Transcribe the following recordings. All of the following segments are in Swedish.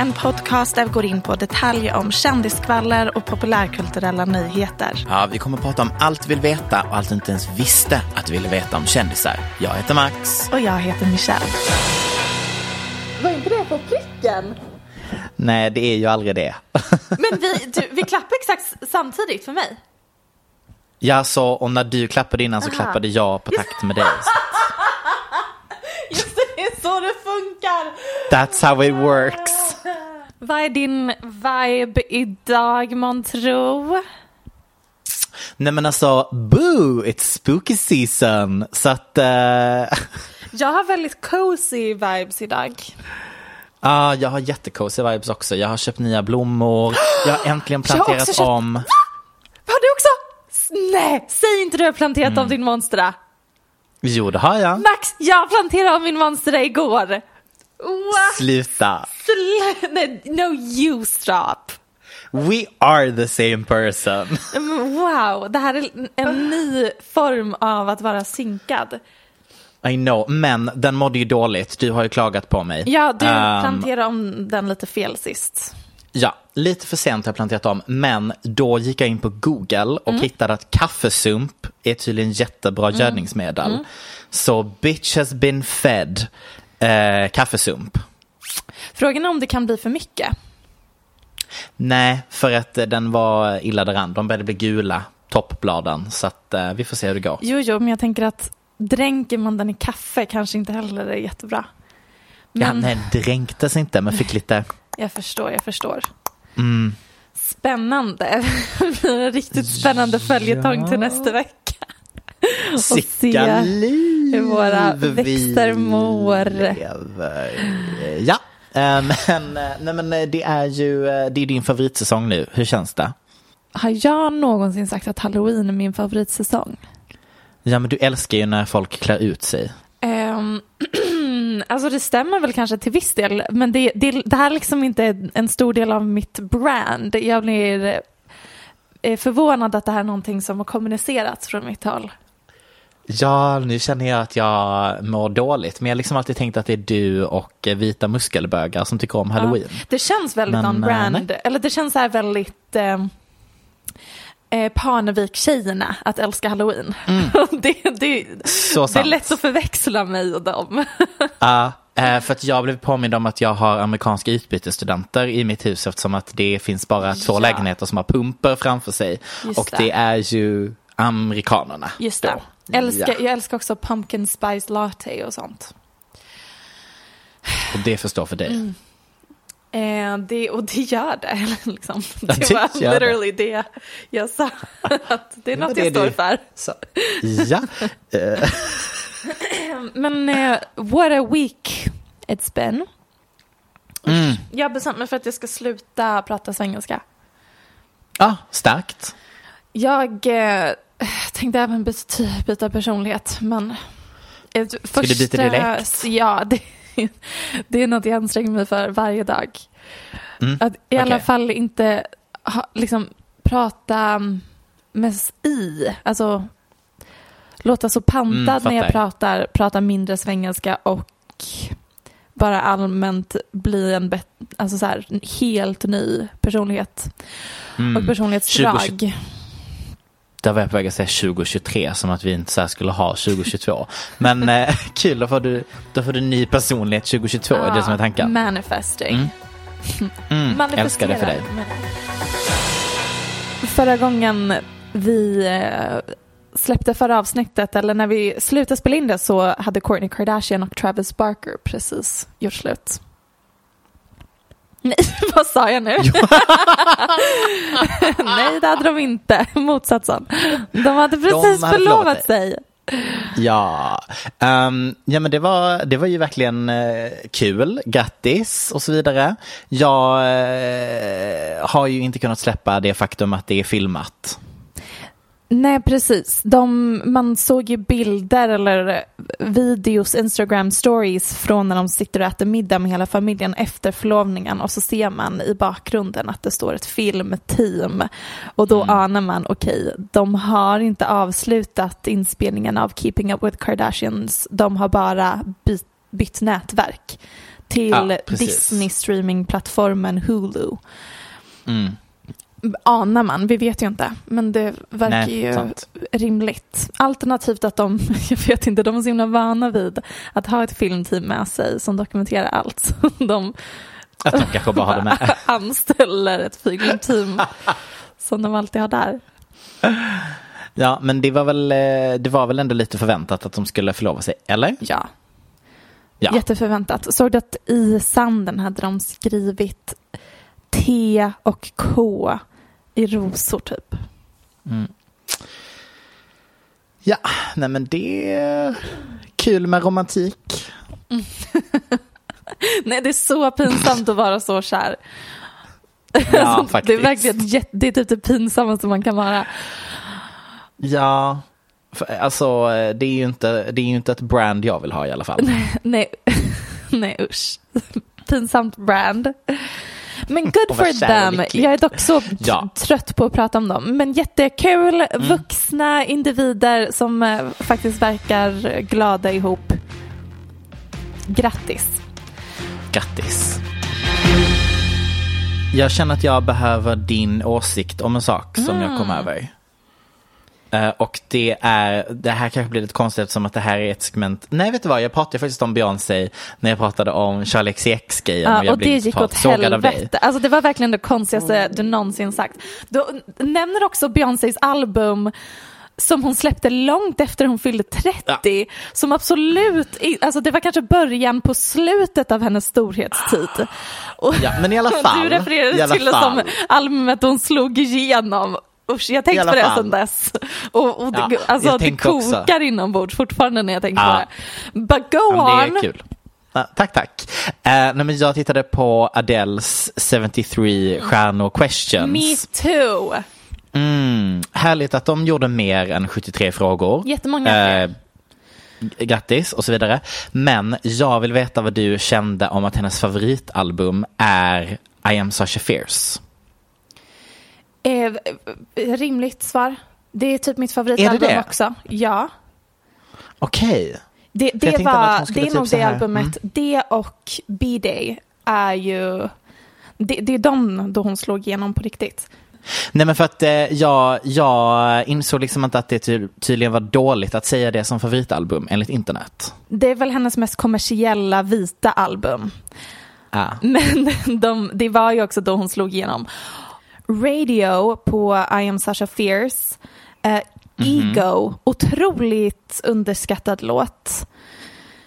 en podcast där vi går in på detaljer om kändiskvaller och populärkulturella nyheter. Ja, vi kommer att prata om allt vi vill veta och allt du inte ens visste att du ville veta om kändisar. Jag heter Max. Och jag heter Michelle. Var inte det på pricken? Nej, det är ju aldrig det. Men vi, du, vi klappade exakt samtidigt för mig. Ja, så och när du klappade innan så Aha. klappade jag på takt med dig. Just det, det är så det funkar. That's how it works. Vad är din vibe idag månntro? Nej men alltså, boo, it's spooky season. Så att, eh, Jag har väldigt cozy vibes idag. ja, jag har jättecozy vibes också. Jag har köpt nya blommor. Jag har äntligen Jag har planterat köpt- om. Har du också? Nej, säg inte du har planterat Mm. av din monstera. Jo, det har jag. Max, jag planterade av min monstera igår. What? Sluta. Sl- no you stop. We are the same person. Mm, Wow, det här är en ny form av att vara synkad. I know, men den mådde ju dåligt. Du har ju klagat på mig. Ja, du Ehm, planterade om den lite fel sist. Ja, lite för sent har jag planterat om, men då gick jag in på Google och Mm. hittade att kaffesump är tydligen jättebra gödningsmedel. Mm. Så bitch has been fed eh, kaffesump. Frågan är om det kan bli för mycket. Nej, för att eh, den var illa däran. De började bli gula, toppbladen. Så att eh, vi får se hur det går. Jo, jo, men jag tänker att dränker man den i kaffe kanske inte heller är jättebra. Ja, Men nej, dränktes inte, men fick lite... jag förstår, jag förstår. Mm. Spännande. Riktigt spännande följetong till nästa vecka. Sicka liv hur våra växter mår. lever. Ja, eh, men, eh, nej, men eh, det är ju det är din favoritsäsong nu. Hur känns det? Har jag någonsin sagt att halloween är min favoritsäsong? Ja, men du älskar ju när folk klär ut sig. Um, alltså det stämmer väl kanske till viss del, men det, det, det här är liksom inte en stor del av mitt brand. Jag blir förvånad att det här är någonting som har kommunicerats från mitt håll. Ja, nu känner jag att jag mår dåligt, men jag har liksom alltid tänkt att det är du och eh, vita muskelbögar som tycker om halloween. Det känns väldigt Men, on brand, eh, eller det känns så här väldigt eh, eh, Parnevik-tjejerna att älska halloween. det, det, Så det är sant. lätt att förväxla mig och dem. Ja, för att jag blev påmind om att jag har amerikanska utbytesstudenter i mitt hus eftersom att det finns bara två Ja. lägenheter som har pumper framför sig. Just och det. det är ju amerikanerna. Just då. Älskar, Ja, Jag älskar också pumpkin spice latte och sånt. och det förstår för dig. Eh, det, och det gör det. liksom. Ja, Det det var gör det. literally det jag sa. Att det är något det jag står för. Så. Ja, eh, Men eh, what a week it's been. Mm. Jag har bestämt mig för att jag ska sluta prata svengelska. ah, starkt. Jag eh, tänkte även byta, byta personlighet, men Ett Ska du byta dialekt? Ja, det, det är något jag anstränger mig för varje dag. Mm, Att i alla okej. fall inte ha, liksom, prata med i. Alltså låta så pantad Mm, när jag pratar, prata mindre svengelska och bara allmänt bli en alltså så här, helt ny personlighet Mm. och personlighetsdrag. 2020 Där var jag på väg att säga 2023 som att vi inte så skulle ha 2022. Men eh, kul, då får, du, då får du ny personlighet 2022, är det som är tanken. Manifesting. Mm. Mm, Manifestera. älskar det för dig. Förra gången vi eh, släppte förra avsnittet, eller när vi slutade spela in det, så hade Kourtney Kardashian och Travis Barker precis gjort slut. Nej, vad sa jag nu? Nej, det hade de inte. Motsatsen. De hade precis hade förlovat sig. Ja, Ehm, ja men det var, det var ju verkligen eh, kul, grattis och så vidare. Jag eh, har ju inte kunnat släppa det faktum att det är filmat. Nej, precis. De, man såg ju bilder eller videos, Instagram stories från när de sitter och äter middag med hela familjen efter förlovningen och så ser man i bakgrunden att det står ett filmteam och då anar man, okej, de har inte avslutat inspelningen av Keeping Up With Kardashians, de har bara bytt, bytt nätverk till Ja. Disney streamingplattformen Hulu. Mm. Anar man, vi vet ju inte, men det verkar Nej, ju sant. rimligt. Alternativt att de, jag vet inte, de är så himla vana vid att ha ett filmteam med sig som dokumenterar allt. De Att de kanske bara har det med. anställer ett filmteam som de alltid har där. Ja, men det var, väl, eh, det var väl ändå lite förväntat att de skulle förlova sig, eller? Ja, Ja. jätteförväntat. Såg du att i sanden hade de skrivit T och K i rosor typ? Ja, nej men det är kul med romantik. Nej, det är så pinsamt att vara så kär. Ja, Alltså, det är verkligen det är typ det pinsammaste man kan vara. Ja, för, alltså det är, ju inte, det är ju inte ett brand jag vill ha i alla fall. Nej, nej usch. Pinsamt brand. Men good for them. Jag är dock så Ja. trött på att prata om dem. Men jättekul, vuxna individer som eh, faktiskt verkar glada ihop. Grattis. Grattis. Jag känner att jag behöver din åsikt om en sak som jag kom över. Eh, och det är, det här kanske blir lite konstigt som att det här är ett segment. Nej, vet du vad? Jag pratade faktiskt om Beyoncé när jag pratade om Charlie XCX-grejen. Ja, jag och blev det gick åt helvete. Alltså det var verkligen det konstigaste du någonsin sagt. Du nämner också Beyoncés album som hon släppte långt efter hon fyllde 30. Som absolut, alltså det var kanske början på slutet av hennes storhetstid. Och Ja, men i alla fall. Du refererade till det som albumet hon slog igenom. Usch, jag har I tänkt alla på det sedan dess. Och, och det, Ja, alltså, det tänkte också. kokar inombords fortfarande när jag tänker Ja. på det. But go Ja, on. det är kul. Ja, tack, tack. Eh, nej, men jag tittade på Adeles 73 stjärnor questions. Me too. Mm, härligt att de gjorde mer än 73 frågor. Jättemånga fler. G- grattis och så vidare. Men jag vill veta vad du kände om att hennes favoritalbum är I am Sasha Fierce. Eh, rimligt svar. Det är typ mitt favoritalbum det det? också. Ja. Okej. Det, jag det, att var, det är typ nog det albumet. mm. Det och B-Day är ju... Det, det är de då hon slog igenom på riktigt. Nej men för att eh, jag, jag insåg liksom inte att det ty- tydligen var dåligt att säga det som favoritalbum enligt internet. Det är väl hennes mest kommersiella vita album. Ah. Men de, det var ju också då hon slog igenom. Radio på I am Sasha Fierce. Eh, Mhm. Ego, otroligt underskattad låt.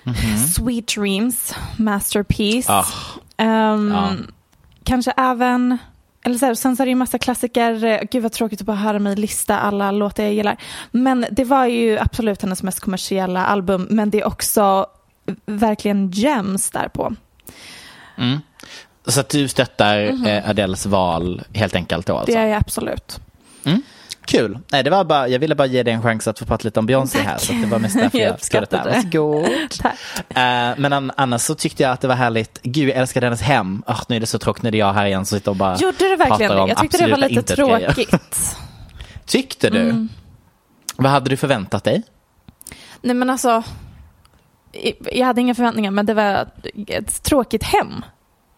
Mhm. Sweet Dreams, Masterpiece. Ah. Ehm, Ja. Kanske även, eller så här, sen så är det ju massa klassiker. Eh, Gud vad tråkigt att bara höra mig lista alla låtar jag gillar. Men det var ju absolut hennes mest kommersiella album. Men det är också verkligen gems där på. Så att du stöttar eh, Adeles val helt enkelt då alltså? Det är jag absolut. Kul. Nej, det var bara, jag ville bara ge dig en chans att få prata lite om Beyoncé här. Så det var mest därför jag, Jag skrev det. det. Varsågod. Tack. Eh, men an- annars så tyckte jag att det var härligt. Gud, jag älskade hennes hem. Oh, nu är det så tråkigt det är jag här igen som sitter och bara Gjorde det verkligen det? Jag tyckte det var lite tråkigt. Tyckte du? Mm. Vad hade du förväntat dig? Nej men alltså, jag hade inga förväntningar men det var ett tråkigt hem.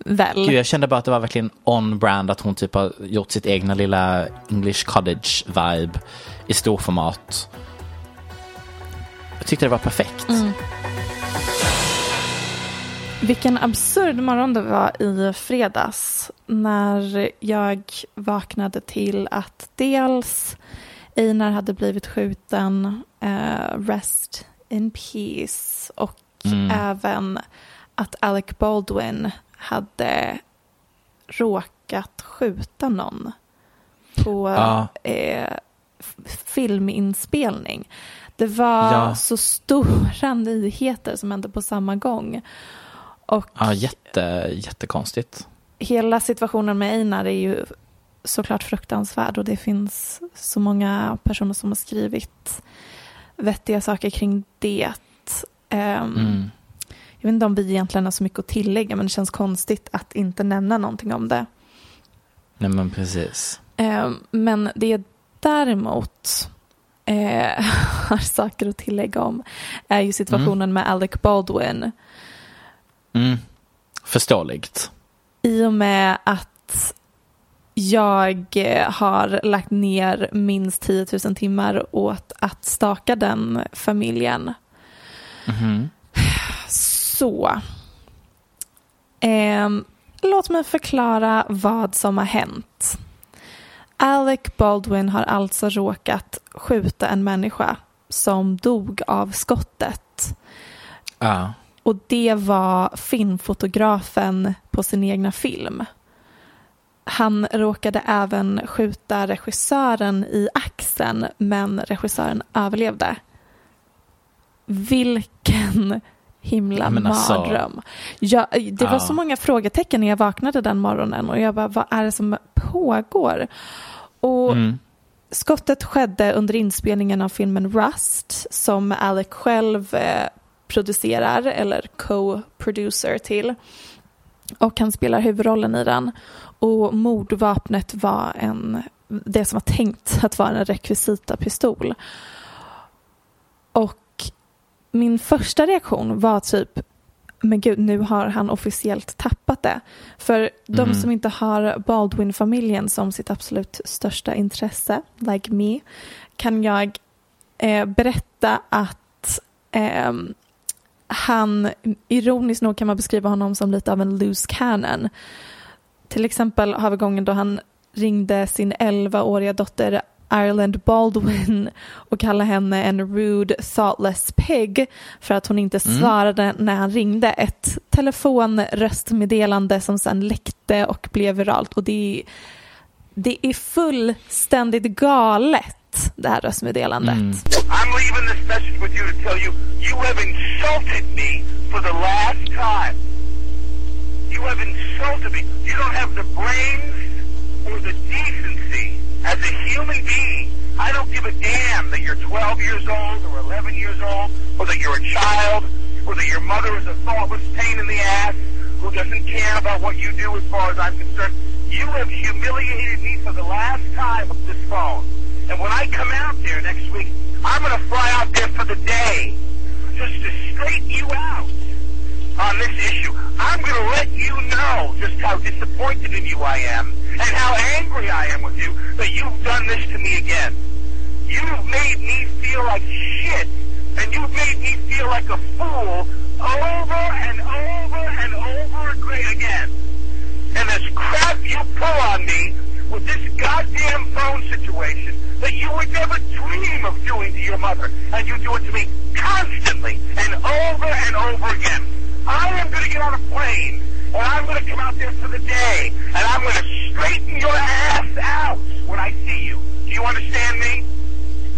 Väl? Gud, jag kände bara att det var verkligen on-brand att hon typ har gjort sitt egna lilla English cottage-vibe i storformat. Jag tyckte det var perfekt. Mm. Vilken absurd morgon det var i fredags när jag vaknade till att dels Einar hade blivit skjuten, eh, rest in peace, och Mm. även att Alec Baldwin hade råkat skjuta någon på Ja. eh, filminspelning. Det var Ja. så stora nyheter som hände på samma gång. Och Ja, jätte, jättekonstigt. hela situationen med Einar är ju såklart fruktansvärd och det finns så många personer som har skrivit vettiga saker kring det. Ehm, Mm. Jag vet inte om vi egentligen har så mycket att tillägga men det känns konstigt att inte nämna någonting om det. Nej men precis. Ehm, Men det jag däremot eh, har saker att tillägga om är ju situationen med Alec Baldwin. Mm. Förståeligt. I och med att jag eh, har lagt ner minst 10 000 timmar åt att staka den familjen. Mhm. Så. Ehm, låt mig förklara vad som har hänt. Alec Baldwin har alltså råkat skjuta en människa som dog av skottet. Ja. Och det var filmfotografen på sin egna film. Han råkade även skjuta regissören i axeln men regissören överlevde. Vilken himla Men alltså- mardröm. Jag, det var Ja. så många frågetecken när jag vaknade den morgonen och jag bara, vad är det som pågår? Och Mm. Skottet skedde under inspelningen av filmen Rust som Alec själv eh, producerar eller co-producer till. Och han spelar huvudrollen i den. Och mordvapnet var en, det som var tänkt att vara en rekvisitapistol. Och min första reaktion var typ men gud, nu har han officiellt tappat det. För de Mm. som inte har Baldwin-familjen som sitt absolut största intresse, like me, kan jag eh, berätta att ehm, han, ironiskt nog kan man beskriva honom som lite av en loose cannon. Till exempel har vi gången då han ringde sin 11-åriga dotter Ireland Baldwin och kallade henne en rude thoughtless pig för att hon inte svarade när han ringde. Ett telefonröstmeddelande som sen läckte och blev viralt och det är, det är fullständigt galet det här röstmeddelandet. Mm. I'm leaving this message with you to tell you you have insulted me for the last time. You have insulted me. You don't have the brains or the decency as a human being. I don't give a damn that you're 12 years old or 11 years old or that you're a child or that your mother is a thoughtless pain in the ass who doesn't care about what you do as far as I'm concerned. You have humiliated me for the last time with this phone. And when I come out there next week, I'm going to fly out there for the day just to straighten you out on this issue. I'm going to let you know just how disappointed in you I am me again. You've made me feel like shit and you've made me feel like a fool over and over and over again. And this crap you pull on me with this goddamn phone situation that you would never dream of doing to your mother. And you do it to me constantly and over and over again. I am going to get on a plane and I'm going to come out there for the day and I'm going to straighten your ass out when I see you. Do you understand me?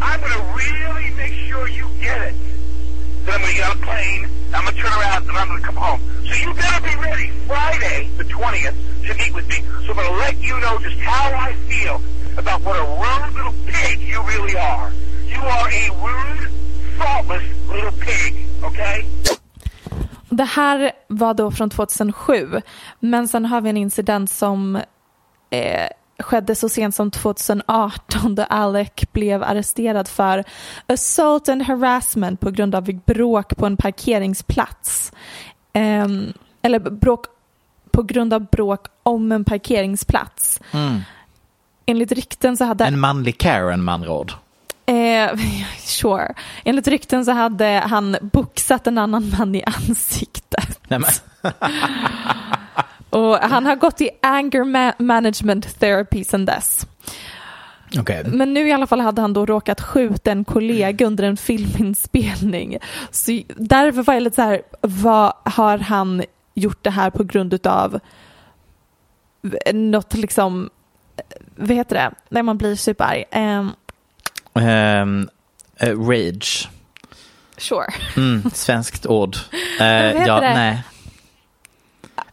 I'm going to really make sure you get it. Then I'm going to get on a plane, I'm going to turn around, and I'm going to come home. So you better be ready Friday, the 20th, to meet with me. So I'm going to let you know just how I feel about what a rude little pig you really are. You are a rude, thoughtless little pig, okay? Det här var då från 2007. Men sen har vi en incident som eh, skedde så sent som 2018 då Alec blev arresterad för assault and harassment på grund av bråk på en parkeringsplats. Eh, eller bråk på grund av bråk om en parkeringsplats. Enligt rykten så hade... En manlig Karen andra ord. Eh, sure. Enligt rykten så hade han boxat en annan man i ansiktet. Nej, Och han har gått i anger ma- management therapy sedan dess. okej. Men nu i alla fall hade han då råkat skjuta en kollega under en filminspelning. Så därför var jag lite så här, vad har han gjort det här på grund utav något liksom, vad heter det, när man blir superarg? Um, Ehm, eh, rage. sure. Mm, svenskt ord. Eh, heter ja, det? nej.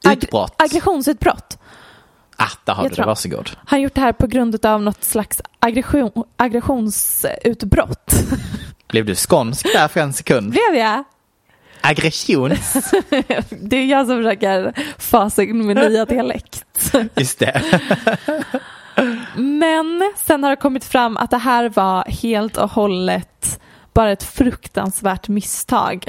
Ag- Utbrott. Aggressionsutbrott. Ah, där har Jag du det. Varsågod. Han gjort det här på grund av något slags aggression, aggressionsutbrott. Blev du skånsk där för en sekund? Blev jag? Aggression. Det är jag som försöker fasa in min nya dialekt. Just det. Men sen har det kommit fram att det här var helt och hållet bara ett fruktansvärt misstag.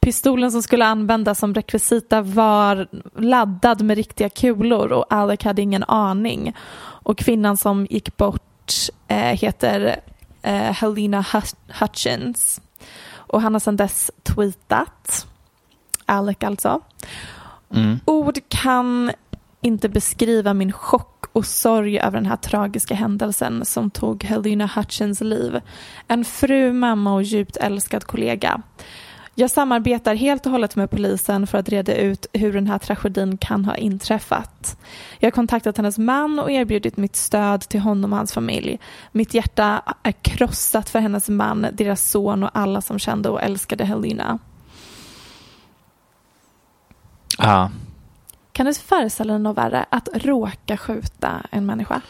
Pistolen som skulle användas som rekvisita var laddad med riktiga kulor och Alec hade ingen aning. Och kvinnan som gick bort eh, heter eh, Helena Hut- Hutchins. Och han har sedan dess tweetat, Alec alltså. Mm. Ord kan inte beskriva min chock och sorg över den här tragiska händelsen som tog Helena Hutchins liv. En fru, mamma och djupt älskad kollega. Jag samarbetar helt och hållet med polisen för att reda ut hur den här tragedin kan ha inträffat. Jag har kontaktat hennes man och erbjudit mitt stöd till honom och hans familj. Mitt hjärta är krossat för hennes man, deras son och alla som kände och älskade Helena. Ja. Kan du föreställa dig något värre? Att råka skjuta en människa?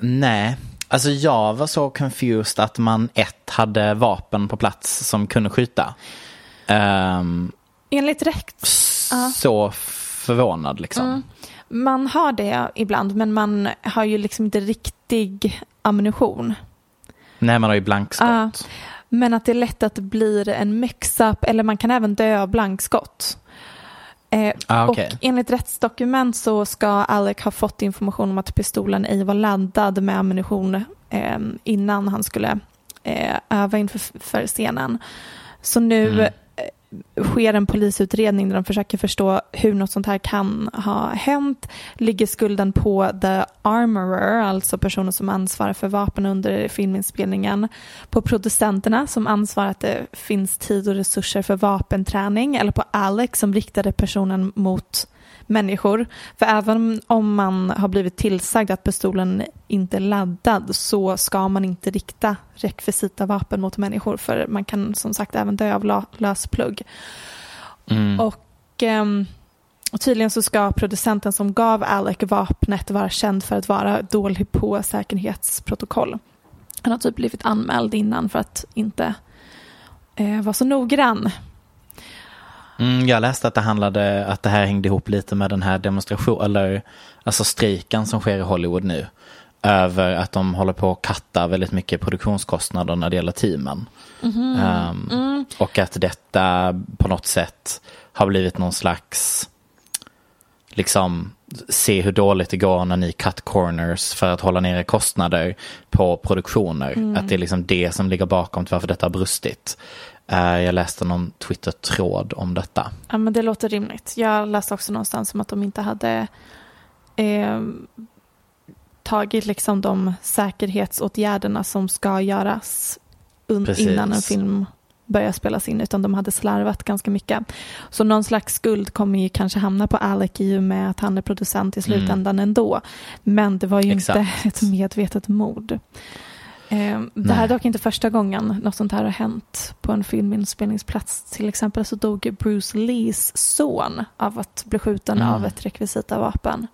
Nej. Alltså jag var så confused att man ett hade vapen på plats som kunde skjuta. Ehm, Enligt rätt. Så förvånad liksom. Mm. man har det ibland men man har ju liksom inte riktig ammunition. Nej, man har ju blankskott. Ja. Men att det är lätt att det blir en mix-up eller man kan även dö av blankskott. Eh, Ah, okej. Och enligt rättsdokument så ska Alec ha fått information om att pistolen ej var laddad med ammunition eh, innan han skulle eh, öva inför för scenen. Så nu Mm sker en polisutredning där de försöker förstå hur något sånt här kan ha hänt. Ligger skulden på the armorer, alltså personen som ansvarar för vapen under filminspelningen, på producenterna som ansvarar att det finns tid och resurser för vapenträning eller på Alex som riktade personen mot människor. För även om man har blivit tillsagd att pistolen inte är laddad så ska man inte rikta rekvisita vapen mot människor för man kan som sagt även dö av lösplugg. Mm. Och, ehm, och tydligen så ska producenten som gav Alec vapnet vara känd för att vara dålig på säkerhetsprotokoll. Han har typ blivit anmäld innan för att inte eh, vara så noggrann. Mm, jag läste att det handlade, att det här hängde ihop lite med den här demonstration, eller alltså strejken som sker i Hollywood nu. Över att de håller på att katta väldigt mycket produktionskostnader när det gäller teamen. Ehm, Och att detta på något sätt har blivit någon slags, liksom, se hur dåligt det går när ni cut corners för att hålla nere kostnader på produktioner. Att det är liksom det som ligger bakom till varför detta har brustit. Eh, jag läste någon Twitter-tråd om detta. Ja, men det låter rimligt. Jag läste också någonstans om att de inte hade eh, tagit liksom de säkerhetsåtgärderna som ska göras Precis. innan en film börjar spelas in utan de hade slarvat ganska mycket. Så någon slags skuld kommer ju kanske hamna på Alec i och med att han är producent i slutändan ändå. Men det var ju inte Exakt. ett medvetet mord. Eh, det här är dock inte första gången något sånt här har hänt på en filminspelningsplats. Till exempel så dog Bruce Lees son av att bli skjuten Mm. av ett rekvisita vapen.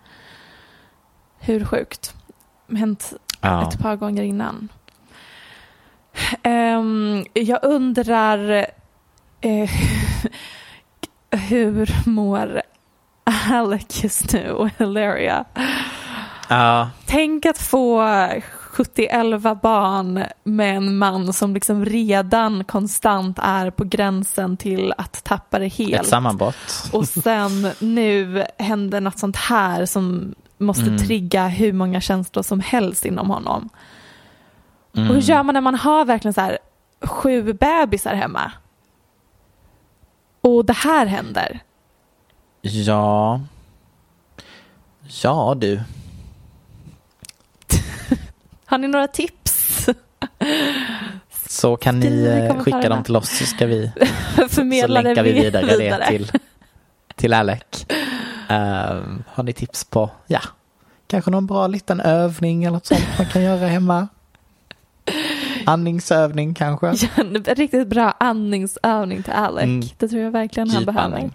Hur sjukt? hänt Ja. ett par gånger innan. Ehm, jag undrar eh, hur mår Alec just nu och Hilaria? Ja, Tänk att få 70-11 barn med en man som liksom redan konstant är på gränsen till att tappa det ett helt. sammanbrott. Och sen nu händer något sånt här som måste Mm. trigga hur många känslor som helst inom honom. Mm. Och hur gör man när man har verkligen så här sju bebisar hemma? Och det här händer. Ja. Ja du. Har ni några tips? Så kan ni eh, skicka dem till oss så ska vi så Förmedla länkar vi det vidare, det till, till Alec. Ehm, har ni tips på, ja, kanske någon bra liten övning eller något sånt man kan göra hemma? Andningsövning kanske? Ja, riktigt bra andningsövning till Alec. Mm. Det tror jag verkligen han behöver.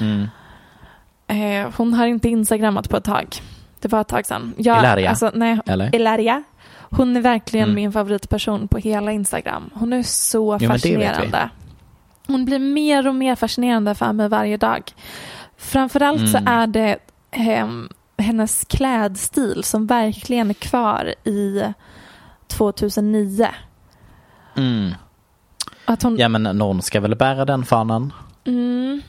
Mm. Eh, hon har inte instagrammat på ett tag. Det var ett tag sedan. Jag, Ilaria, Alltså, nej, eller? Ilaria. Hon är verkligen Mm. min favoritperson på hela Instagram. Hon är så Jo, fascinerande. Hon blir mer och mer fascinerande för mig varje dag. Framförallt så Mm. är det ehm, hennes klädstil som verkligen är kvar i 2009. Mm. Att hon, Ja men någon ska väl bära den fanan? mm,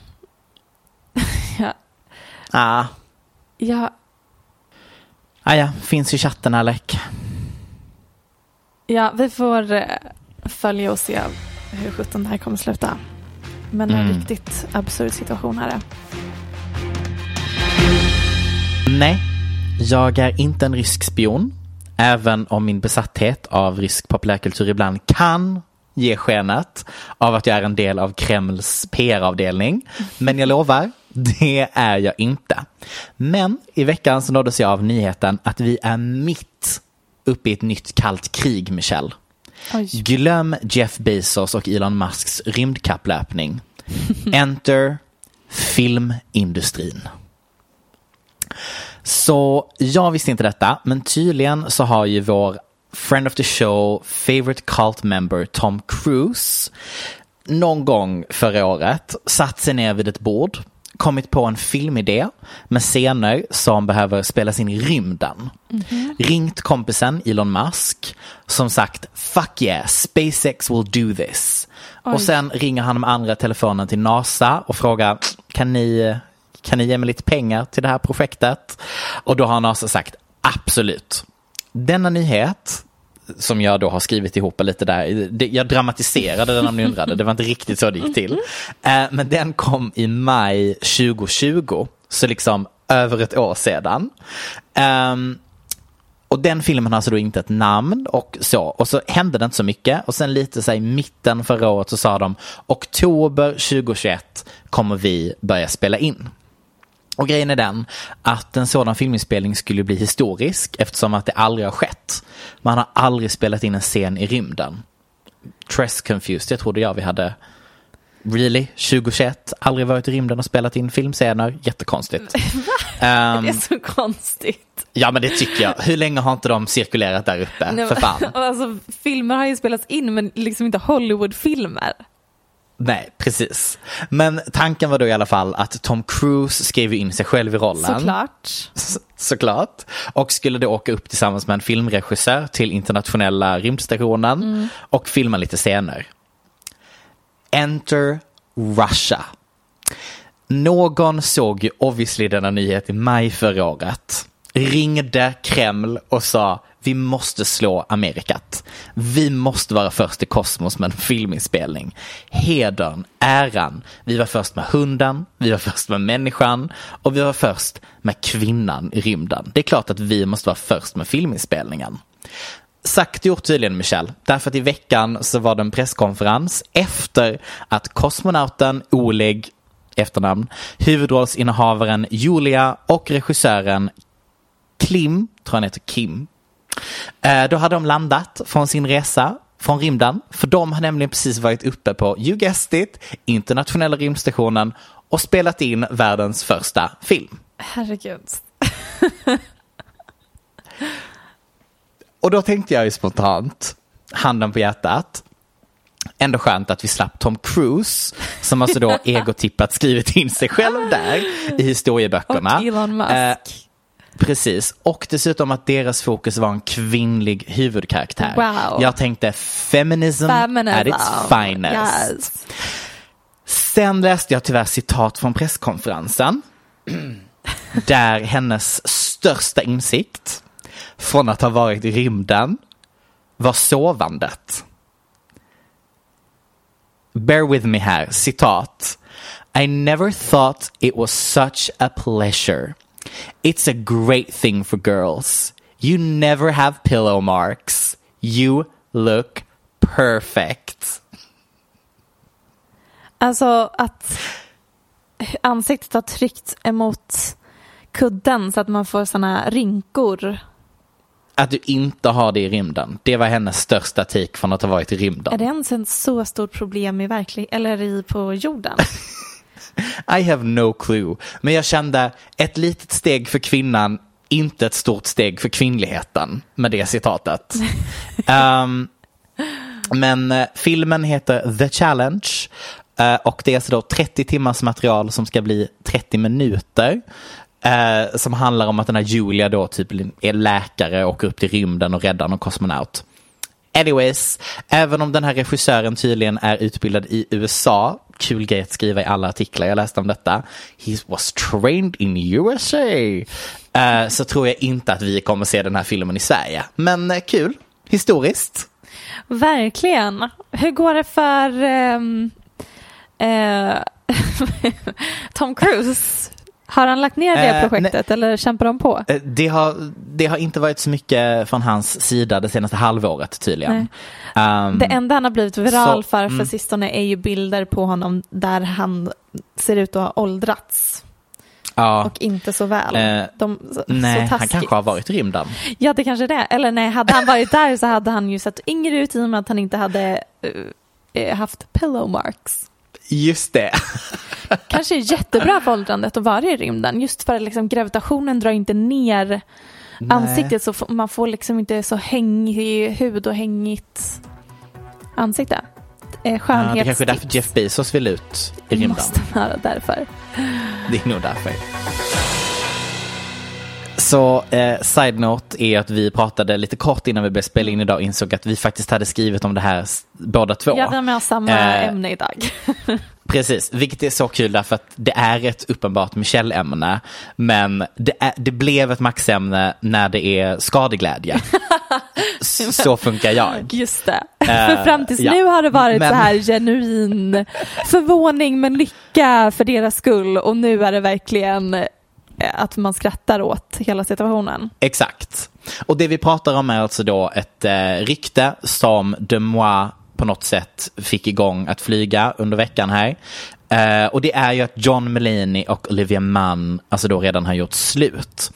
ja, Ah. ja, Ah, ja, finns i chatten Alec. Ja, vi får eh, följa och se hur sjutton det här kommer sluta. Men en Mm. riktigt absurd situation här är. Nej, jag är inte en rysk spion. Även om min besatthet av rysk populärkultur ibland kan ge skenet av att jag är en del av Kremls PR-avdelning. Men jag lovar, det är jag inte. Men i veckan så nåddes jag av nyheten att vi är mitt uppe i ett nytt kallt krig, Michelle. Oj. Glöm Jeff Bezos och Elon Musks rymdkapplöpning. Enter filmindustrin. Så jag visste inte detta, men tydligen så har ju vår friend of the show, favorite cult member Tom Cruise någon gång förra året satt sig ner vid ett bord, kommit på en filmidé med scener som behöver spelas in i rymden. Ringt kompisen Elon Musk som sagt fuck yeah, SpaceX will do this. Oj. Och sen ringer han med andra telefonen till NASA och frågar kan ni, kan ni ge mig lite pengar till det här projektet? Och då har NASA sagt absolut. Denna nyhet som jag då har skrivit ihop lite där. Jag dramatiserade den om ni undrade. Det var inte riktigt så det gick till. Eh, men den kom i maj 2020. Så liksom över ett år sedan. Ehm, och den filmen har alltså då inte ett namn och så. Och så hände det inte så mycket. Och sen lite så här i mitten förra året så sa de oktober 2021 kommer vi börja spela in. Och grejen är den att en sådan filminspelning skulle bli historisk eftersom att det aldrig har skett. Man har aldrig spelat in en scen i rymden. Tress confused, jag trodde jag vi hade Really? 2021? Aldrig varit i rymden och spelat in filmscener? Jättekonstigt. Ehm, Det är så konstigt. ja men det tycker jag. Hur länge har inte de cirkulerat där uppe? Nej, För fan. Alltså, filmer har ju spelats in men liksom inte Hollywoodfilmer. Nej, precis. Men tanken var då i alla fall att Tom Cruise skrev in sig själv i rollen. Såklart. S- såklart. Och skulle då åka upp tillsammans med en filmregissör till internationella rymdstationen och filma lite scener. Enter Russia. Någon såg ju obviously denna nyhet i maj förra året. Ringde Kreml och sa vi måste slå Amerikat. Vi måste vara först i kosmos med en filminspelning. Hedern, äran. Vi var först med hunden, vi var först med människan och vi var först med kvinnan i rymden. Det är klart att vi måste vara först med filminspelningen. Sagt och gjort tydligen Michelle. Därför att i veckan så var det en presskonferens efter att kosmonauten Oleg efternamn, huvudrollsinnehavaren Julia och regissören Klim, tror han heter Kim. Eh, Då hade de landat från sin resa från rymden. För de har nämligen precis varit uppe på, you guessed it, internationella rymdstationen och spelat in världens första film. Herregud. Och då tänkte jag ju spontant, handen på hjärtat, ändå skönt att vi slapp Tom Cruise som alltså då egotippat skrivit in sig själv där i historieböckerna. Och Elon Musk. Eh, precis, och dessutom att deras fokus var en kvinnlig huvudkaraktär. Wow. Jag tänkte feminism, Feminism. at its finest. Yes. Sen läste jag tyvärr citat från presskonferensen. där hennes största insikt från att ha varit i rymden var sovandet. Bear with me här, citat. I never thought it was such a pleasure. It's a great thing for girls. You never have pillow marks. You look perfect. Alltså att ansiktet har tryckt emot kudden så att man får såna rinkor. Att du inte har det i rymden. Det var hennes största tik från att ha varit i rymden. Är det ens ett så stort problem i verklig eller i på jorden? I have no clue. Men jag kände ett litet steg för kvinnan, inte ett stort steg för kvinnligheten med det citatet. um, men uh, filmen heter The Challenge uh, och det är alltså då 30 timmars material som ska bli 30 minuter. Uh, som handlar om att den här Julia då typ är läkare och åker upp till rymden och räddar någon kosmonaut. Anyways, även om den här regissören tydligen är utbildad i USA, kul grej att skriva i alla artiklar jag läste om detta, he was trained in USA, uh, eh, så tror jag inte att vi kommer se den här filmen i Sverige. Men uh, kul, historiskt. Verkligen. Hur går det för um, uh, Tom Cruise? Har han lagt ner det Eh, projektet eller kämpar de på? Eh, Det har, det har inte varit så mycket från hans sida det senaste halvåret tydligen. Um, Det enda han har blivit viral så- för mm. för sistone är ju bilder på honom där han ser ut att ha åldrats ja, och inte så väl. Eh, De, så, nej, så han kanske har varit i rymden. Ja, det kanske är det. Eller nej, hade han varit där så hade han ju sett yngre ut i och med att han inte hade eh, haft pillow marks. Just det. Kanske är jättebra för åldrandet att vara i rymden. Just för att liksom, gravitationen drar inte ner ansiktet så man får liksom inte så hängig hud och hängigt ansikte. Eh, Ja, det Skönhetstips. kanske är därför Jeff Bezos vill ut i rymden. måste vara därför. Det är nog därför. Så eh, side note är att vi pratade lite kort innan vi började spela in idag och insåg att vi faktiskt hade skrivit om det här båda två. Ja, vi har med samma Eh, ämne idag. Precis, vilket är så kul därför att det är ett uppenbart Michelle-ämne. Men det, är, det blev ett maxämne när det är skadeglädje. Så funkar jag. Just det. Eh, för fram tills ja. nu har det varit Men- så här genuin förvåning men lycka för deras skull och nu är det verkligen att man skrattar åt hela situationen. Exakt. Och det vi pratar om är alltså då ett eh, rykte som Demois på något sätt fick igång att flyga under veckan här. Eh, och det är ju att John Mulaney och Olivia Munn alltså då redan har gjort slut.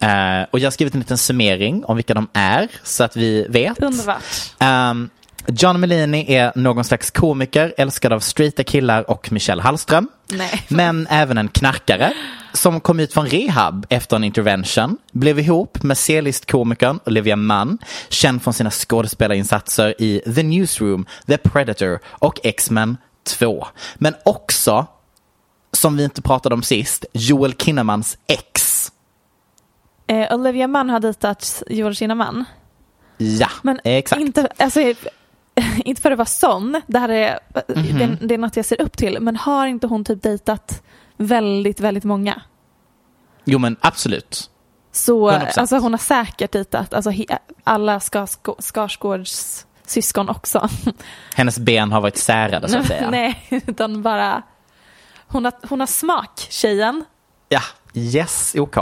Eh, och jag har skrivit en liten summering om vilka de är så att vi vet. Underbart. Um, John Mulaney är någon slags komiker, älskad av straighta killar och Michelle Hallström. Nej. Men även en knarkare som kom ut från rehab efter en intervention, blev ihop med C-list-komikern Olivia Munn, känd från sina skådespelarinsatser i The Newsroom, The Predator och X-Men 2. Men också, som vi inte pratade om sist, Joel Kinnemans ex. Eh, Olivia Munn har dejtat Joel Kinnaman. Ja, Men exakt. Inte, alltså, inte för att vara sån, det här är, Mhm. det, det är något jag ser upp till, men har inte hon typ dejtat väldigt, väldigt många? Jo men absolut. Så 100%. alltså, hon har säkert dejtat alltså, he, alla Skarsgårds, Skarsgårds syskon också. Hennes ben har varit särade så att säga. Nej, utan bara hon har, hon har smak, tjejen. Ja, yes, OK.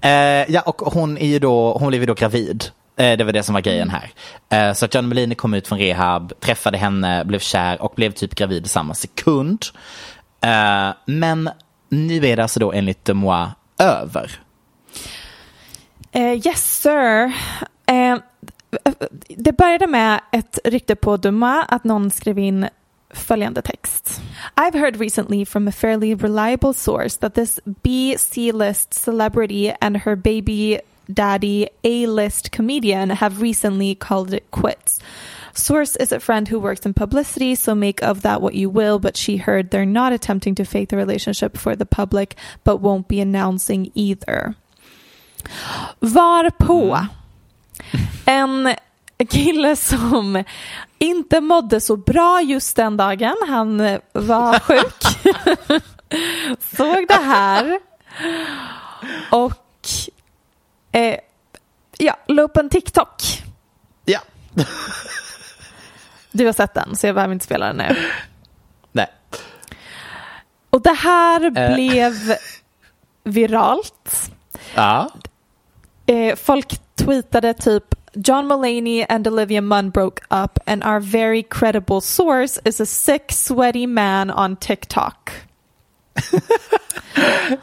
Eh, ja, och hon är ju då, hon blev ju då gravid. Eh, det var det som var grejen här. Eh, så att John Mulaney kom ut från rehab, träffade henne, blev kär och blev typ gravid samma sekund. Eh, men nu är det alltså då enligt Demois över. Uh, yes sir. Uh, det började med ett rykte på Duma att någon skrev in följande text. I've heard recently from a fairly reliable source that this B C-list celebrity and her baby Daddy A-list comedian have recently called it quits. Source is a friend who works in publicity, so make of that what you will, but she heard they're not attempting to fake the relationship for the public, but won't be announcing either. Varpå en kille som inte mådde så bra just den dagen, han var sjuk, såg det här och eh, ja, la upp en TikTok. Ja. Du har sett den, så jag behöver inte spela den nu. Nej. Och det här Eh. blev viralt. Ja. Eh, folk tweetade typ John Mulaney and Olivia Munn broke up and our very credible source is a sick sweaty man on TikTok.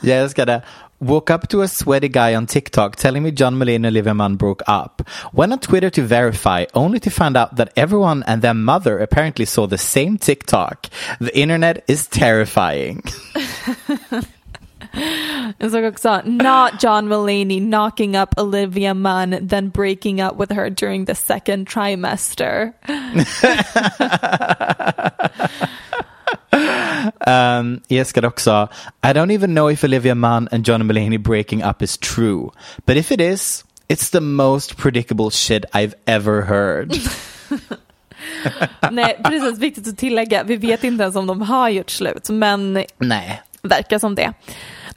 Jag älskar det. Woke up to a sweaty guy on TikTok telling me John Mulaney and Olivia Munn broke up. Went on Twitter to verify, only to find out that everyone and their mother apparently saw the same TikTok. The internet is terrifying. Jag såg också not John Mulaney knocking up Olivia Munn then breaking up with her during the second trimester. Um, jag älskade också, I don't even know if Olivia Munn and John Mulaney breaking up is true. But if it is, it's the most predictable shit I've ever heard. Nej, precis viktigt att tillägga. Vi vet inte ens om de har gjort slut, men Nej. verkar som det.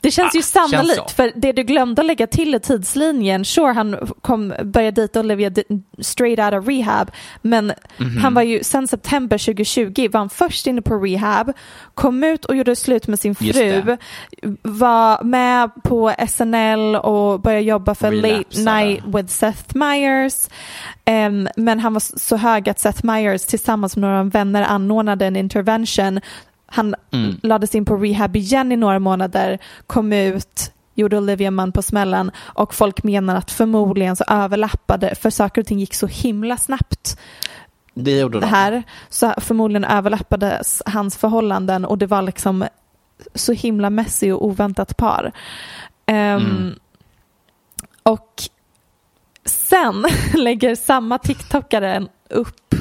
Det känns Ah, ju sannolikt, känns för det du glömde att lägga till i tidslinjen, sure han kom, började dejta Olivia straight out of rehab, men Mhm. han var ju sen september 2020 var han först inne på rehab, kom ut och gjorde slut med sin fru, var med på SNL och började jobba för Late Relapsade. Night with Seth Meyers. Em, men han var så hög att Seth Meyers tillsammans med några vänner anordnade en intervention. Han Mm. lades in på rehab igen i några månader, kom ut, gjorde Olivia Munn på smällen och folk menar att förmodligen så överlappade, för saker och ting gick så himla snabbt Det gjorde det de. här, så förmodligen överlappades hans förhållanden och det var liksom så himla messy och oväntat par. Ehm, Mm. Och sen lägger samma TikTokare upp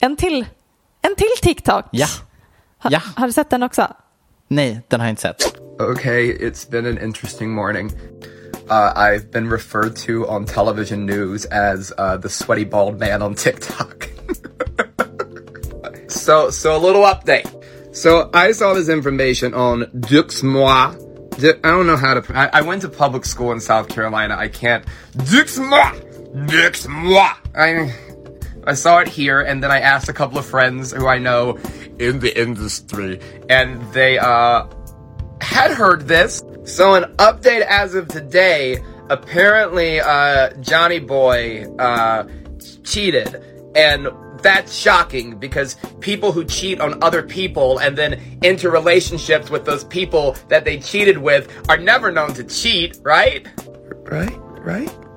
en till, en till TikTok. Ja. Ha, Ja. Har du sett den också? Nej, den har jag inte sett. Okay, it's been an interesting morning. Uh, I've been referred to on television news as uh, the sweaty bald man on TikTok. so, so a little update. So I saw this information on Duxmois. Du- I don't know how to. I, I went to public school in South Carolina. I can't. Duxmois. Duxmois. I. I saw it here, and then I asked a couple of friends who I know in the industry, and they uh had heard this. So an update as of today, apparently uh, Johnny Boy uh, cheated, and that's shocking because people who cheat on other people and then enter relationships with those people that they cheated with are never known to cheat, right? Right, right.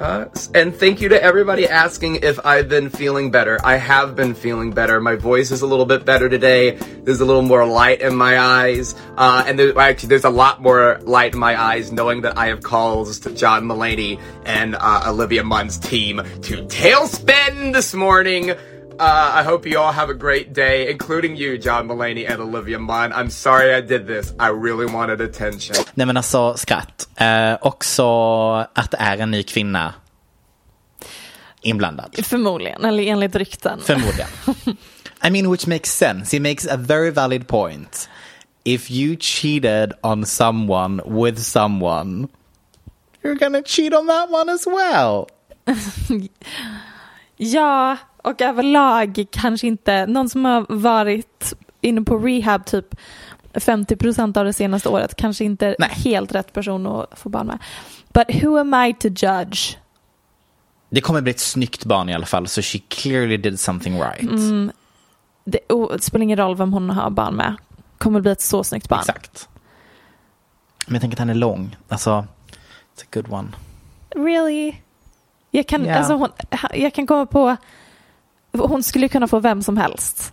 Uh, and thank you to everybody asking if I've been feeling better. I have been feeling better. My voice is a little bit better today. There's a little more light in my eyes. Uh, and there, actually, there's a lot more light in my eyes knowing that I have calls to John Mulaney and uh, Olivia Munn's team to tailspin this morning. Uh, I hope you all have a great day, including you, John Mulaney and Olivia Munn. I'm sorry I did this. I really wanted attention. Nej men alltså skratt. Eh, också att det är en ny kvinna inblandad. Förmodligen, eller enligt rykten. Förmodligen. I mean which makes sense. He makes a very valid point. If you cheated on someone with someone, you're gonna cheat on that one as well. Ja, och överlag kanske inte, någon som har varit inne på rehab typ 50% av det senaste året kanske inte Nej. helt rätt person att få barn med. But who am I to judge? Det kommer bli ett snyggt barn i alla fall, så she clearly did something right. Det, oh, det spelar ingen roll vem hon har barn med. Kommer bli ett så snyggt barn. Exakt. Men jag tänker att han är lång. Alltså, it's a good one. Really? Jag kan, Ja. alltså hon, jag kan komma på, hon skulle kunna få vem som helst.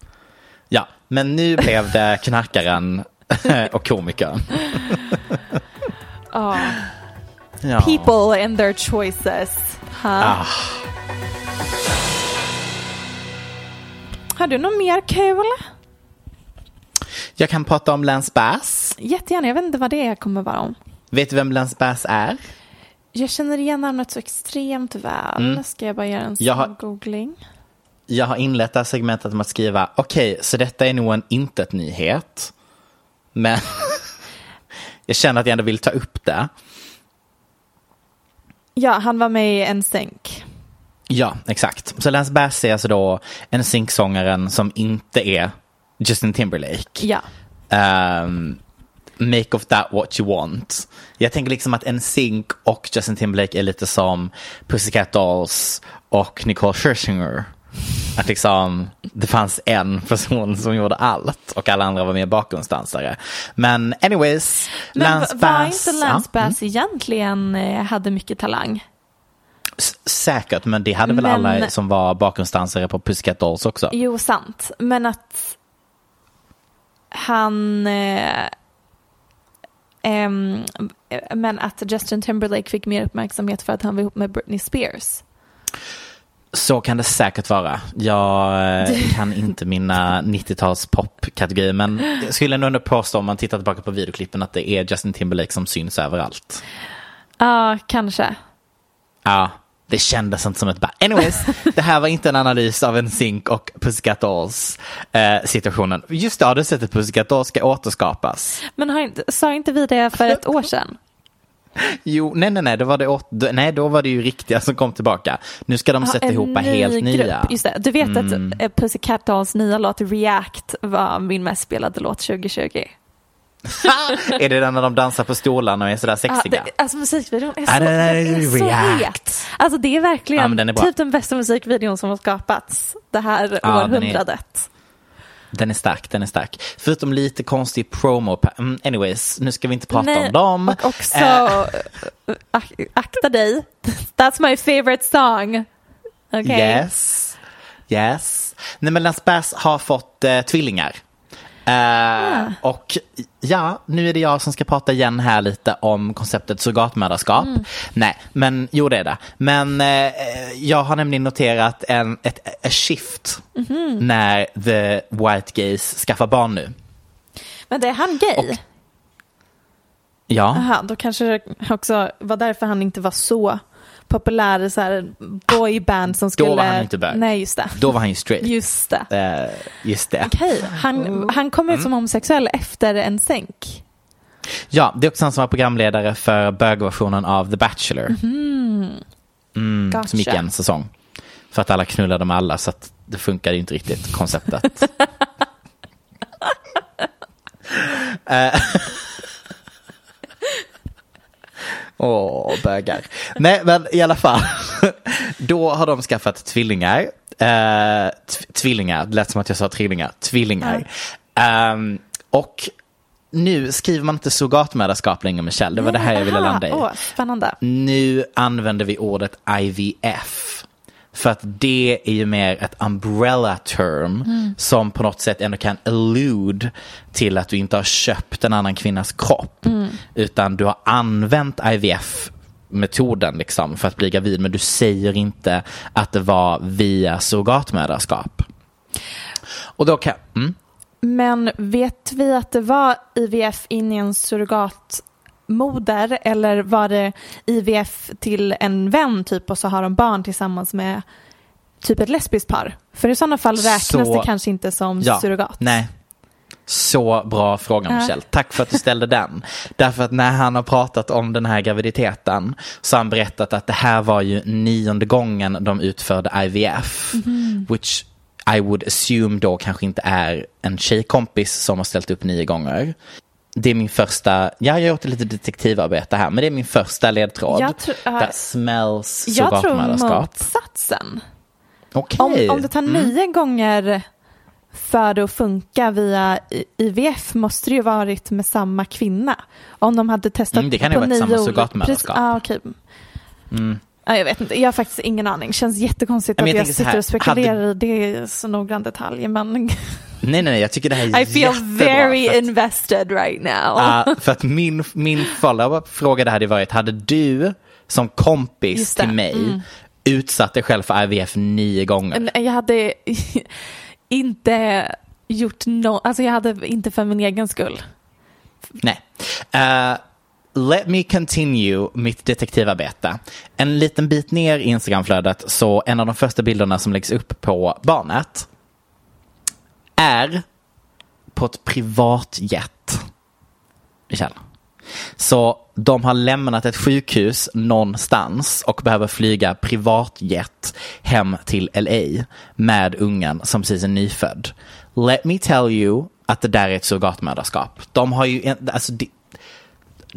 Ja, men nu blev det knarkaren och komikern. Ja. Ja. people and their choices. Ha. Ah. Har du något mer kul? Jag kan prata om Lance Bass. Jättegärna, jag vet inte vad det kommer vara om. Vet du vem Lance Bass är? Jag känner igen namnet så extremt väl. Ska jag bara göra en Mm. Snabb googling? Jag har inlett det här segmentet med att skriva, okej, så detta är nog en intet-nyhet. Men jag känner att jag ändå vill ta upp det. Ja, han var med i En Stänk. Ja, exakt. Så Lance Bass är alltså då en synksångaren som inte är Justin Timberlake. Ja. Ehm, make of that what you want. Jag tänker liksom att en sync och Justin Timberlake är lite som Pussycat Dolls och Nicole Scherzinger. Att liksom det fanns en person som gjorde allt och alla andra var mer bakgrundsdansare. Men anyways, Men Lance var Bass. inte Lance ja, Bass egentligen eh, hade mycket talang? s- Säkert, men det hade väl Men- alla som var bakgrundsdansare på Pussycat Dolls också. Jo, sant. Men att han... Eh, ehm, men att Justin Timberlake fick mer uppmärksamhet för att han var ihop med Britney Spears. Så kan det säkert vara. Jag eh, kan inte mina 90-tals popkategorier men jag skulle ändå påstå om man tittar tillbaka på videoklippen att det är Justin Timberlake som syns överallt. Ja, kanske. Ja, det kändes inte som ett band. Anyways, det här var inte en analys av en Sync och Pussycat Dolls eh, situationen. Just det, har du sett att Pussycat Dolls ska återskapas? Men har inte, sa inte vi det för ett år sedan? Jo, nej, nej, nej, då var det, åt, nej, då var det ju riktiga som kom tillbaka. Nu ska de Ja, sätta ihop ny helt nya. Mm. grupp. Just det. Du vet att eh, Pussycat Dolls nya låt React var min mest spelade låt 2020. är det den när de dansar på stolarna och är sådär Ja, sexiga? det, alltså musikvideon är Ja, så, den är den är så het. Alltså det är verkligen Ja, den är typ den bästa musikvideon som har skapats det här Ja, århundradet. Den är stark, den är stark. Förutom lite konstig promo. Mm, anyways, nu ska vi inte prata Nej, om dem. Och också, ak- akta dig. That's my favorite song. Okej. Yes. Yes. Nej men Lance Bass har fått eh, tvillingar. Eh, Ah. Och ja, nu är det jag som ska prata igen här lite om konceptet surrogatmödraskap. Mm. Nej, men jo det är det. Men eh, jag har nämligen noterat en, ett a shift Mhm. när the white gays skaffar barn nu. Men det är han gay? Ja. Aha, då kanske det också var därför han inte var så populär så här boyband som skulle... Då var han inte bög. Nej, just det. Då var han ju straight. Just det. Eh, just det. Okej, han, han kom ut som Mm. homosexuell efter en sänk. Ja, det är också han som var programledare för bögversionen av The Bachelor. Mm, Gotcha. Som gick en säsong. För att alla knullade med alla så att det funkade ju inte riktigt konceptet. Eh. Åh, bögar. Nej, men i alla fall. Då har de skaffat tvillingar. Eh, tv- tvillingar, det lät som att jag sa trillingar. Tvillingar. Ehm, och nu skriver man inte surrogatmödraskap längre, Michelle. Det var det här jag ville landa i. Åh, spännande. Nu använder vi ordet IVF. För att det är ju mer ett umbrella term som på något sätt ändå kan allude till att du inte har köpt en annan kvinnas kropp. Utan du har använt IVF-metoden liksom för att bli gravid men du säger inte att det var via surrogatmödraskap. Och då kan... Mm, Men vet vi att det var IVF in i en surrogatmoder eller var det IVF till en vän typ och så har de barn tillsammans med typ ett lesbiskt par? För i sådana fall räknas Så- det kanske inte som surrogat. Nej. Så bra fråga Ja. Michelle. Tack för att du ställde den. Därför att när han har pratat om den här graviditeten så har han berättat att det här var ju nionde gången de utförde IVF. Mhm. Which I would assume då kanske inte är en tjejkompis som har ställt upp nio gånger. Det är min första, ja jag har gjort lite detektivarbete här, men det är min första ledtråd. Jag tror- ja. That smells Jag tror motsatsen. Okej. Om, om det tar Mm. nio gånger för det att funka via IVF måste det ju varit med samma kvinna. Om de hade testat Mm, det kan ju på nio samma surrogatmödraskap. Ah, okej. Ja, jag vet inte, jag har faktiskt ingen aning. Känns jättekonstigt Men att jag jag, sitter här, och spekulerar hade- i det så noggrann detalj. Men Nej, nej, nej, jag tycker det här är I feel very att- invested right now. Ja, för att min, min follow-up-fråga det hade varit, hade du som kompis till mig mm. utsatt dig själv för IVF nio gånger? Jag hade inte gjort no, alltså jag hade inte för min egen skull. Nej. Eh, let me continue mitt detektivarbete. En liten bit ner i Instagramflödet så en av de första bilderna som läggs upp på barnet är på ett privatjet. Michelle. Så de har lämnat ett sjukhus någonstans och behöver flyga privatjet hem till LA med ungen som precis är nyfödd. Let me tell you att det där är ett surrogatmödraskap. De har ju, alltså, det-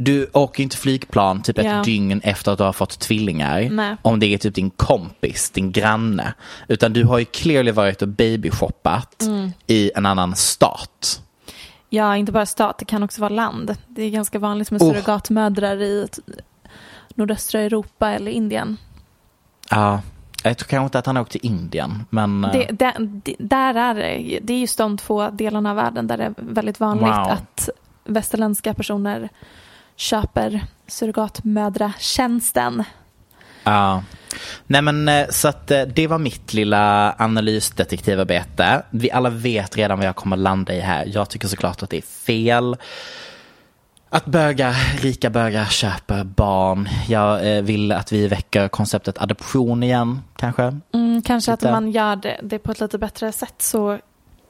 du åker inte flygplan typ ett Ja. dygn efter att du har fått tvillingar. Nej. Om det är typ din kompis, din granne. Utan du har ju clearly varit och babyshoppat Mm. i en annan stat. Ja, inte bara stat, det kan också vara land. Det är ganska vanligt med Oh. surrogatmödrar i nordöstra Europa eller Indien. Ja, jag tror kanske inte att han åkte till Indien, men... eh, Det, det, det, där är det, det är just de två delarna av världen där det är väldigt vanligt Wow. att västerländska personer köper surrogatmödratjänsten. Ja. Nej men eh, så att eh, det var mitt lilla analysdetektivarbete. Vi alla vet redan vad jag kommer landa i här. Jag tycker såklart att det är fel. Att bögar, rika bögar köper barn. Jag eh, vill att vi väcker konceptet adoption igen, kanske. Mm, kanske Lite. att man gör det, det på ett lite bättre sätt så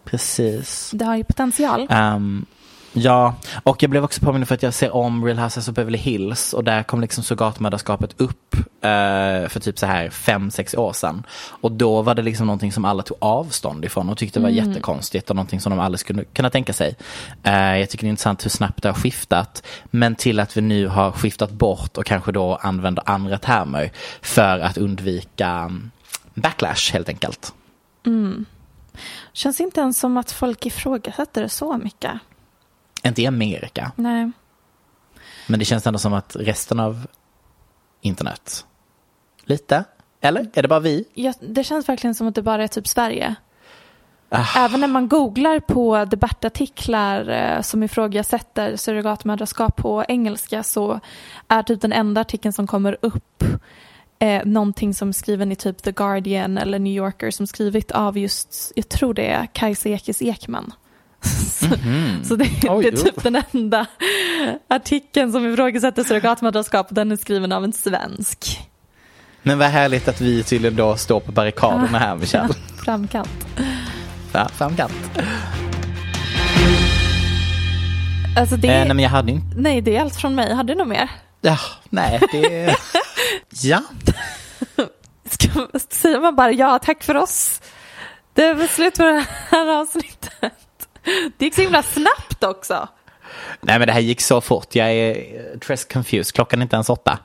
Precis. det har ju potential. Ehm, ja, och jag blev också påminn för att jag ser om Real Houses of Beverly Hills och där kom liksom surrogatmödraskapet upp eh, för typ så här fem, sex år sedan. Och då var det liksom någonting som alla tog avstånd ifrån och tyckte var jättekonstigt och någonting som de aldrig skulle kunna tänka sig. Eh, jag tycker det är intressant hur snabbt det har skiftat, men till att vi nu har skiftat bort och kanske då använder andra termer för att undvika mm, backlash helt enkelt. Känns inte ens som att folk ifrågasätter det så mycket. Inte i Amerika. Nej. Men det känns ändå som att resten av internet, lite? Eller? Är det bara vi? Ja, det känns verkligen som att det bara är typ Sverige. Ah. Även när man googlar på debattartiklar eh, som ifrågasätter surrogatmödraskap på engelska så är typ den enda artikeln som kommer upp eh, någonting som är skriven i typ The Guardian eller New Yorker som skrivit av just, jag tror det är Kajsa Ekis Ekman. så, så det. Oj, det är typ den enda artikeln som ifrågasätter surrogatmödraskap och den är skriven av en svensk. Men vad härligt att vi tydligen då står på barrikaderna här, Michelle. Framkant. Ja, framkant. Alltså det, Eh, nej, men jag hade inte... nej, det är allt från mig. Har du något mer? Ja, nej, det... ja. Ska, säger man bara ja, tack för oss. Det är slut på det här avsnittet. Det gick så himla snabbt också. Nej, men det här gick så fort. Jag är eh, dress confused. Klockan är inte ens åtta.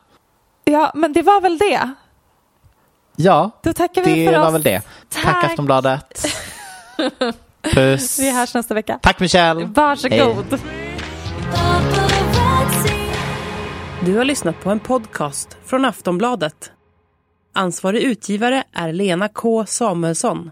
Ja, men det var väl det. Ja, Då tackar vi det för var oss. väl det. Tack, Tack. Aftonbladet. Puss. Vi hörs nästa vecka. Tack Michelle. Varsågod. Hej. Du har lyssnat på en podcast från Aftonbladet. Ansvarig utgivare är Lena K Samuelsson.